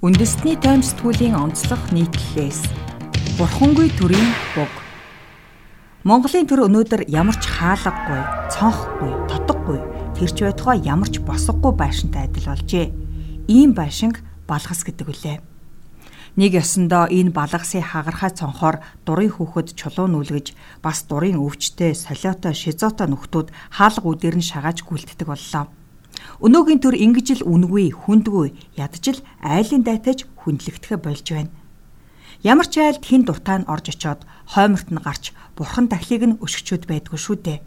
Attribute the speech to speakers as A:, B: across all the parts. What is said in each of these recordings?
A: Үндэсний тойм сэтгүүлийн онцлог нийтлэлээс Бурхангүй төрийн буг Монголын төр өнөөдөр ямар ч хаалгагүй, цонхгүй, тотгогүй, тэрч байтугай ямар ч босгогүй байшинтай адил болжээ. Ийм байшинг балгас гэдэг үлээ. Нэг ёсондоо энэ балгасын хагархай цонхоор дурын хүүхэд чулуун нүлгэж бас дурын өвчтэй, солиотой, шизотой нөхдүүд хаалга үдээр нь шагааж гүйлтдэг боллоо. Өнөөгийн төр ингэж л үнгүй, хүндгүй, ядчил айлын дайтаж хүндлэгдэхэ болж байна. Ямар ч айлд хин дуртай нь орж очоод хойморт нь гарч бурхан тахлыг нь өшгчүүд байдгүй шүү дээ.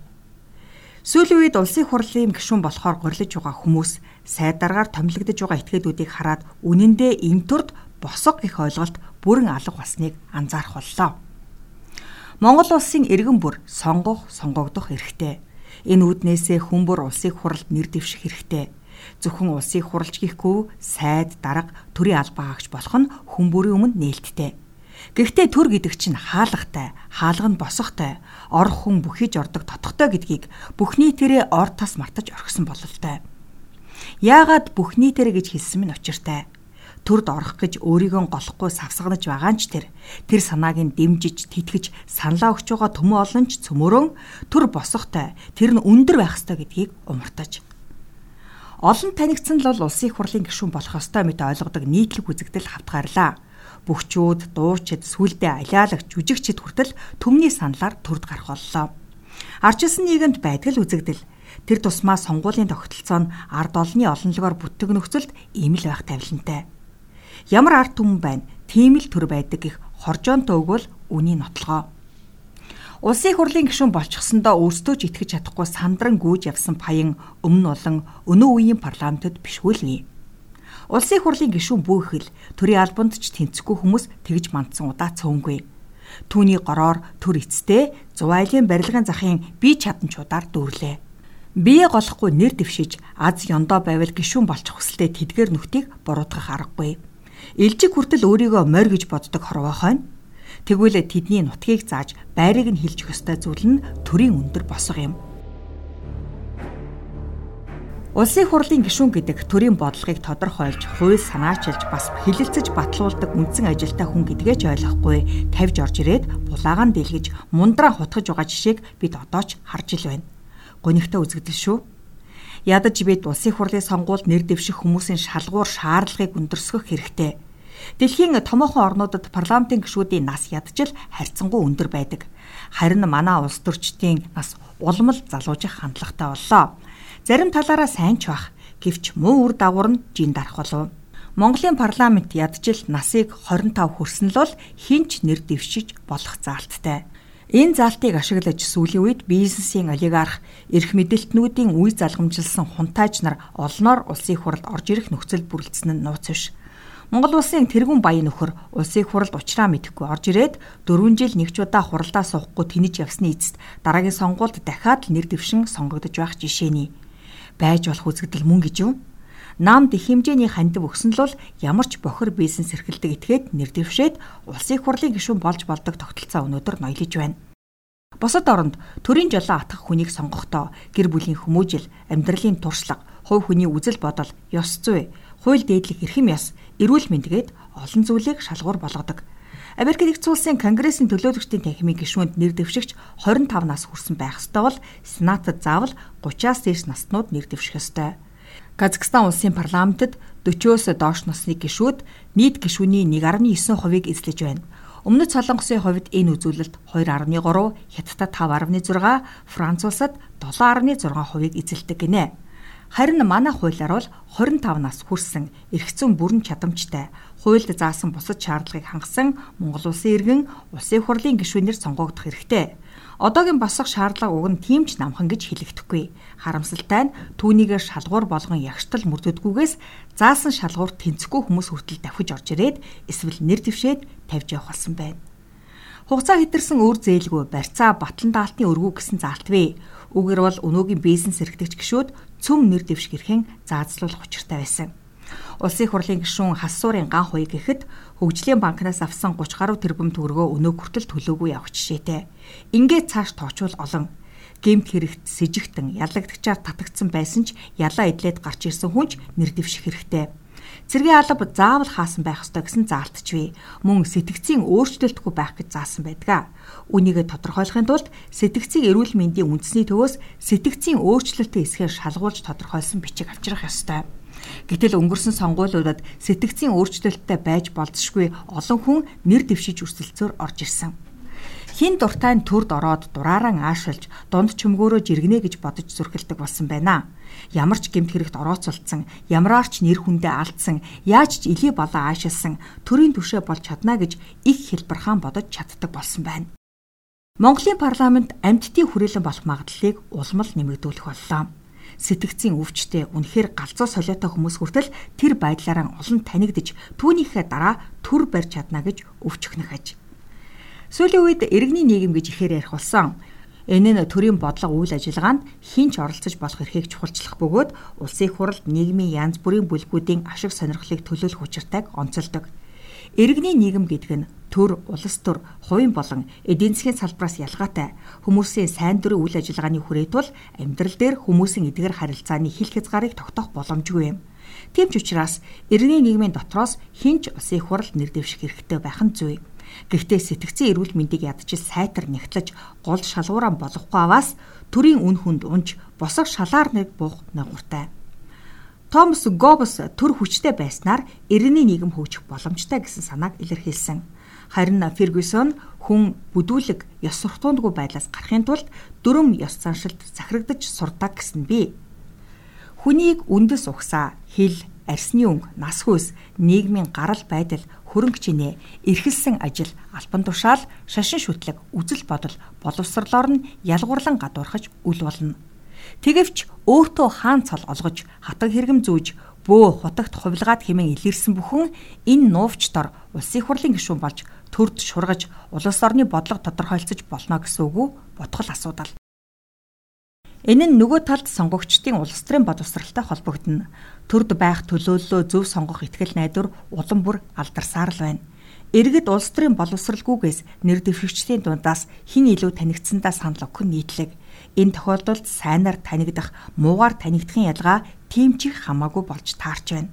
A: Сүүлийн үед улсын хурлын гишүүн болохоор горлож байгаа хүмүүс сайдаргаар томилогдож байгаа этгээдүүдийг хараад үнэндээ энэ төрд босго гэх ойлголт бүрэн алга болсныг анзаарах боллоо. Монгол улсын иргэн бүр сонгох, сонгогдох эрхтэй Энэ үүднээсээ хүмүүр улсыг хуралд нэр дэвших хэрэгтэй. Зөвхөн улсыг хуралж гихгүй сайд дарга төрийн албаа агч болох нь хүмүүрийн өмнө нээлттэй. Гэхдээ төр гэдэг чинь хаалгатай, хаалга нь босохтой, ор хүн бүхийж ордог тотхтой гэдгийг бүхний тэрэ ор тас мартаж орхисон бололтой. Яагаад бүхний тэрэ гэж хэлсэн минь учиртай төрд орох гэж өөрийгөө голохгүй савсгнаж байгаа нь ч тэр. Тэр санааг нь дэмжиж тэтгэж саналаа өгч байгаа төмөө олон ч цөмөрөн төр босохтой тэр нь өндөр байх ёстой гэдгийг умартаж. Олон танигдсан л бол улсын хурлын гишүүн болох ёстой мэт ойлгодог нийтлэг үзэгдэл хавтгаарлаа. Бөхчүүд дуучид сүлдээ алиалагч жүжигчид хүртэл төмний саналаар төрд гарах боллоо. Арчилсан нийгэмд байдаг л үзэгдэл. Тэр тусмаа сонгуулийн тогтолцоо нь ард олны олонлогоор бүтэг нөхцөлд ийм л байх тавилантай. Ямар арт түмэн байна? Тийм л төр байдаг гэх хоржоонтой өгвөл үний нотлогоо. Улсын хурлын гишүүн болчихсондоо өөрсдөө ч итгэж чадахгүй сандран гүйж явсан паян өмнө болон өнөө үеийн парламентод бишгүүлнэ. Улсын хурлын гишүүн бүхэл төрийн албанд ч тэнцэхгүй хүмүүс тэгж мандсан удаа цөөнгүй. Түүний гороор төр эцтэй зувайлын барилгын захын бие чадамжуудаар дүүрлээ. Бие голохгүй нэр дэвшиж аз ёндоо байвал гишүүн болчих хүсэлтэй тэдгээр нүхтийг буруутгах аргагүй Илжиг хүртэл өөрийгөө морь гэж боддог хорвоо хойно. Тэгвэл тэдний нутгийг зааж байрыг нь хилжих ёстой зүйл нь төрийн өндөр босго юм. Улсын хурлын гишүүн гэдэг төрийн бодлогыг тодорхойлж, хууль санаачилж, бас хилэлцэж батлуулдаг үндсэн ажилтай хүн гэдгээ ч ойлгохгүй тавьж орж ирээд булаагаан дэлгэж мундраа хутгаж байгаа жишээг бид одоо ч харж ил байна. Гонигтай үзэгдэл шүү ядаж бид улсын хурлын сонгуульд нэр дэвших хүмүүсийн шалгуур шаардлагыг өндөрсгөх хэрэгтэй. Дэлхийн томоохон орнуудад парламентын гишүүдийн нас ядчил харьцангуй өндөр байдаг. Харин манай улс төрчдийн нас улмал залуужих хандлагатай боллоо. Зарим талаараа сайн ч бах, гэвч муу үр дагавар нь жин дарах болов. Монголын парламент ядчил насыг 25 хүрсэн л бол хинч нэр дэвшиж болох заалттай. Энэ заалтыг ашиглаж сүүлийн үед бизнесийн олигарх, эрх мэдэлтнүүдийн үе залгамжилсан хунтайч нар олноор улсын хуралд орж ирэх нөхцөл бүрэлдэсэн нь нууц биш. Монгол улсын тэргүүн баян нөхөр улсын хуралд уучраа мэдэхгүй орж ирээд 4 жил нэгч удаа хуралдаа суухгүй тэнэж явсны эцэст дараагийн сонгуульд дахиад л нэр дэвшин сонгогдож байх жишээний байж болох үзэгдэл мөн гэж юу? Намд их хэмжээний хандив өгсөн л ямар ч бохир бизнес эрхэлдэг этгээд нэр дэвшээд улсын хурлын гишүүн болж болдог тогтолцоо өнөөдөр ноёлж байна. Босод оронд төрийн жолоо атгах хүнийг сонгохдоо гэр бүлийн хүмүүжил, амьдралын туршлага, хувь хүний үзэл бодол, ёс зүй, хууль дээдлэх эрхэм ёс, эрүүл мэндгээд олон зүйлийг шалгуур болгодог. Америк нэгдсэн улсын Конгрессийн төлөөлөгчдийн танхимын гишүүнд нэр дэвшигч 25 нас хүрсэн байх ёстой бол Сенатад заавал 30-аас дээш наснууд нэр дэвших ёстой. Казахстан улсын парламентод 40-оос доош насны гишүүд нийт гишүүний 1.9%-ийг эзлэж байна. Өмнөд Солонгосын хувьд энэ үзүүлэлт 2.3, Хятадд 5.6, Франц улсад 7.6%-ийг эзэлдэг гинэ. Харин манай хуулиар бол 25 нас хүрсэн эрхцэн бүрэн чадамжтай хуульд заасан бусад шаардлагыг хангасан Монгол улсын иргэн улсын хурлын гишүүнээр сонгогдох хэрэгтэй. Одоогийн босох шаардлага уг нь тийм ч намхан гэж хэлэгдэхгүй. Харамсалтай нь түүнийгээр шалгуур болгон ягштал мөрдөдгүйгээс заасан шалгуур тэнцэхгүй хүмүүс хүртэл давхиж орж ирээд эсвэл нэр дэвшээд тавьж явах болсон байна. Хугацаа хэтэрсэн үр зээлгүй барьцаа батлан даалтын өргүү гэсэн заалт вэ. Үгээр бол өнөөгийн бизнес эрхтэгч гişүүд цөм нэр дэвших эрхэн заазлуулах учиртай байсан. Улсын хурлын гишүүн хассуурын ган хуй гэхэд хөгжлийн банкнаас авсан 30 гаруй тэрбум төгрөгөө өнөө хүртэл төлөөгүй явах жишээтэй. Ингээд цааш тоочвол олон гемт хэрэгт сэжигтэн ялагдагчаар татагдсан байсан ч ялаа идлээд гарч ирсэн хүнч нэр дэвших хэрэгтэй. цэцэргийн алба заавал хаасан байх ёстой гэсэн заалтчвэ. Мөн сэтгцийн өөрчлөлтгүй байх гэж заасан байдаг. Үнийгээ тодорхойлохын тулд сэтгцийн эрүүл мэндийн үндэсний төвөөс сэтгцийн өөрчлөлтийн эсхээр шалгуулж тодорхойлсон бичиг авчрах ёстой. Гэтэл өнгөрсөн сонгуулиудад сэтгцийн өөрчлөлттэй байж болзошгүй олон хүн нэр дэвшиж өрсөлдсөөр орж ирсэн. Хин дуртай нь төрд ороод дураараа аашилж дунд чөмгөөрөө жиргэнэ гэж бодож зүрхэлдэг болсон байна. Ямар ч гэмт хэрэгт орооцолцсон, ямраарч нэр хүндээ алдсан, яаж ч илий болоо аашилсан төрийн түвшээ болж чадна гэж их хэлбэрхаан бодож чаддаг болсон байна. Монголын парламент амьтдын хүрээлэн болох магадлалыг улмал нэмэгдүүлэх боллоо сэтгцийн өвчтэй үнэхээр галзуу солиотой хүмүүс хүртэл тэр байдлаараа олон танигдж түүнийхээ дараа төр барьж чадна гэж өвчхнөх аж. Сүүлийн үед иргэний нийгэм гэж ихээр ярих болсон. Энэ нь төрийн бодлого үйл ажиллагаанд хинч оролцож болох эрхийг чухалчлах бөгөөд улсын хурлд нийгмийн янз бүрийн бүлгүүдийн ашиг сонирхлыг төлөөлөх учиртайг онцолдог. Иргэний нийгэм гэдэг нь төр, улс төр, хувийн болон эдийн засгийн салбараас ялгаатай хүмүүсийн сайн дурын үйл ажиллагааны хүрээ тул амьдрал дээр хүмүүсийн эдгэр харилцааны хил хязгаарыг тогтоох боломжгүй юм. Тийм ч учраас иргэний нийгмийн дотроос хинч улсын хурал нэр дэвших хэрэгтэй байх нь зүй. Гэхдээ сэтгцэн эрүүл мэндийг ядчил сайтар нягтлаж гол шалгуураа болохгүй аваас төрийн үн хүнд унж босох шалаар нэг буух нагуртай. Томас Гоббс төр хүчтэй байснаар иргэний нийгэм хөгжих боломжтой гэсэн санааг илэрхийлсэн. Харин Фергюсон хүн бүдүүлэг ёс суртахуундгүй байдлаас гарахын тулд дөрөм ёс заншилд захирагдаж сурдаг гэсэн би. Хүнийг үндэс угсаа, хил, арсны өнгө, нас хүйс, нийгмийн гарал байдал, хөрөнгө чинээ, эрхэлсэн ажил, албан тушаал, шашин шүтлэг, үзэл бодол, боловсрлоор нь ялгуурлан гадуурхаж үл болно Тэгэвч өөртөө хаан цол олгож хатаг хэрэгэм зүүж бөө хутагт хувилгаад хэмээн илэрсэн бүхэн энэ нуувчдор улсын хурлын гишүүн болж төрд шургаж улс орны бодлого тодорхойлцож болно гэсэн үг үү? Ботгол асуудал. Энэ нь нөгөө талд сонгогчдын улс төрийн боловсралтай холбогдно. Төрд байх төлөөллөө зөв сонгох ихтгэл найдвар улам бүр алдарсаар л байна. Иргэд улс төрийн боловсралгүйгээс нэр дэвшигчдийн дундаас хэн илүү танигдсандаа санал өгөх нийтлэг. Энэ тохиолдолд сайнаар танигдах, муугаар танигдахын ялгаа тийм ч их хамаагүй болж таарч байна.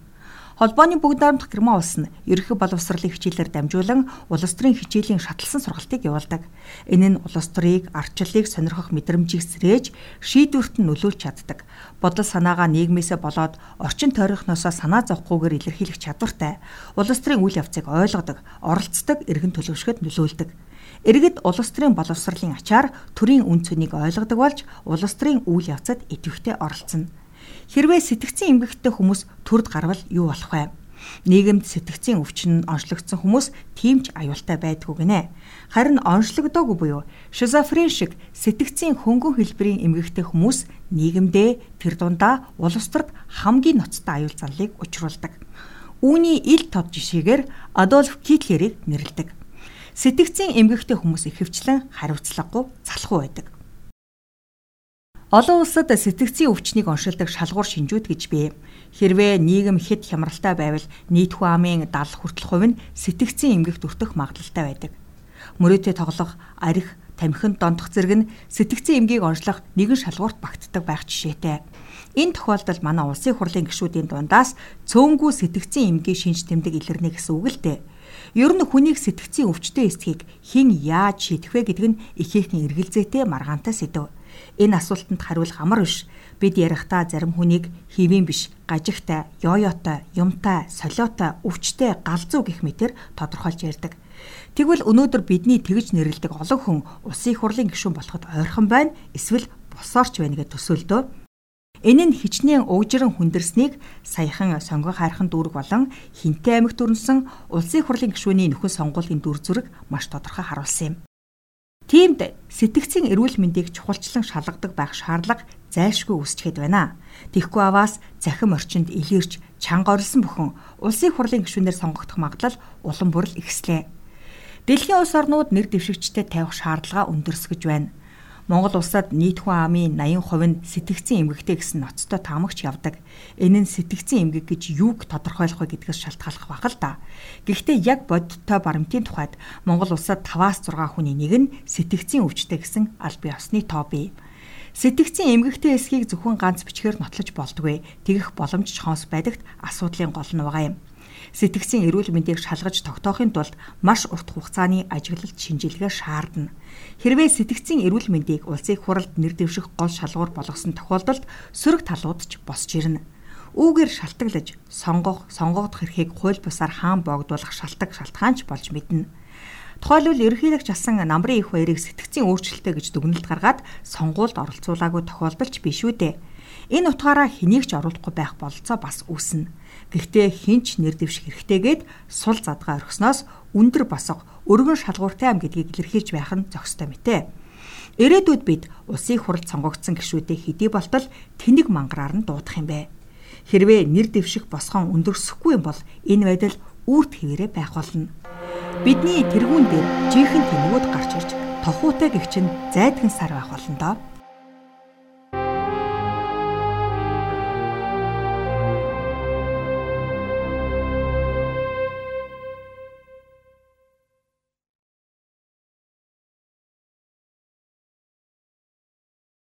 A: Холбооны бүгд найрамдах Герман улс нь ерөнхий боловсролын хичээлээр дамжуулан улс төрийн хичээлийн шатлсан сургалтыг явуулдаг. Энэ нь улс төрийг арчлалыг сонирхох мэдрэмжийг сэрээж шийдвэрт нь нөлөөлж чаддаг. Бодол санаагаа нийгмээсээ болоод орчин тойрохносоо санаа зовхгүйгээр илэрхийлэх чадвартай. Улс төрийн үйл явцыг ойлгодог, оролцдог, эргэн төлөвшөхөд нөлөөлдөг. Иргэд улс төрийн боловсролын ачаар төрийн үн цэнийг ойлгодог болж улс төрийн үйл явцад идэвхтэй оролцно. Хэрвээ сэтгцэн эмгэгтэй хүмүүс төрд гарвал юу болох вэ? Нийгэмд сэтгцийн өвчин онцлогдсон хүмүүс тийм ч аюултай байдгүй гинэ. Харин онцлогдоогүй буюу шизофрен шиг сэтгцийн хөнгөн хэлбэрийн эмгэгтэй хүмүүс нийгэмдээ тэр дундаа улс төрд хамгийн ноцтой аюул заллыг учруулдаг. Үүний ил тод жишээгээр Адольф Гитлерийг нэрлэдэг. Сэтгцийн эмгэгтэй хүмүүс ихэвчлэн хариуцлагагүй залхуу байдаг. Олон улсад сэтгцийн өвчнийг оншилдог шалгуур шинжүүд гэж бий. Хэрвээ нийгэм хэд хямралтай байвал нийтхүү амын 70 хүртэл хувь нь сэтгцийн эмгэгт өртөх магадлалтай байдаг. Мөрөөдөө тоглох, арх, тамхин дондох зэрэг нь сэтгцийн эмгийг онцлох нэгэн шалгуурт багтдаг байх жишээтэй. Энэ тохиолдолд манай улсын хурлын гишүүдийн дундаас цөөнгүй сэтгцийн эмгийн шинж тэмдэг илэрнэ гэсэн үг л дээ. Ер нь хүнийг сэтгцийн өвчтөе эсхийг хэн яаж шийдэх вэ гэдэг нь ихээхэн эргэлзээтэй маргаантай сэдв. Энэ асуултанд хариулах амар биш. Бид ярихдаа зарим хүнийг хэвийн биш, гажигтай, ёётой, юмтай, солиотой, өвчтэй, галзуу гэх мэтэр тодорхойлж ярьдаг. Тэгвэл өнөөдөр бидний тэгж нэрлдэг олон хүн улсын хурлын гишүүн болоход ойрхон байна, эсвэл босоорч байна гэж төсөөлдөө. Энэ нь хичнээн уужран хүндэрснийг саяхан сонгон хайрхан дүүрэг болон хинтээ амигт өрнсөн улсын хурлын гишүүний нөхөн сонгуулийн дүр зураг маш тодорхой харуулсан юм. Тиймд сэтгцийн эрүүл мэндийг чухалчлан шалгадаг байх шаардлага зайлшгүй үүсчихэд байна. Тэгэхгүй аваас захим орчинд илэрч чанга орилсон бүхэн улсын хурлын гишүүнээр сонгогдох магадлал улам бүрл ихслээ. Дэлхийн улс орнууд нэр дэвшигчдэд тавих шаардлага өндөрсгөж байна. Монгол улсад нийт хүн амын 80% нь сэтгцийн эмгэгтэй гэсэн ноцтой таамагч явдаг. Энэ нь сэтгцийн эмгэг гэж юуг тодорхойлох вэ гэдгээс шалтгааллах байх л да. Гэхдээ яг бодиттой баримтын тухайд Монгол улсад 5-6 хүний нэг нь сэтгцийн өвчтэй гэсэн аль бие осны тоо бий. Сэтгцийн эмгэгтэй эсхийг зөвхөн ганц бичгээр нотлож болдгүй. Тэгэх боломж чхоос байдагт асуудлын гол нь байгаа юм. Сэтгцийн эрүүл мэндийг шалгаж тогтоохын тулд маш урт хугацааны ажиглалт шинжилгээ шаардна. Хэрвээ сэтгцийн эрүүл мэндийг улсын хуралд нэр дэвших гол шалгуур болгосон тохиолдолд сөрөг талууд ч босч ирнэ. Үүгээр шалтгаглаж сонгох, сонгогдох эрхийг хууль бусаар хаан боогдуулах шалтгаан шалтгаанч болж мэднэ. Тухайлбал ерөнхийлөгч асан намрын их баярыг сэтгцийн өөрчлөлтөө гэж дүгнэлт гаргаад сонгуульд оролцуулаагүй тохиолдолч биш үү дээ. Энэ утгаараа хэнийг ч оруулахгүй байх бололцоо бас үүснэ. Гэхдээ хинч нэр дэвших хэрэгтэйгээд сул задгаа орхисноос өндөр босго өргөн шалгууртай ам гэдгийг илэрхийлж байх нь зохистой мэтэ. Ирээдүйд бид улсын хуралд сонгогдсон гишүүдэд хэдий болтол тэнэг мангараар нь дуудах юм бэ. Хэрвээ нэр дэвших босгон өндөрсөхгүй юм бол энэ байдал үрд хэвээрээ байх болно. Бидний тэргүүн дээр жинхэнэ тэмүүд гарч ирж тохуутай гихчин зайдган сар байх болно доо.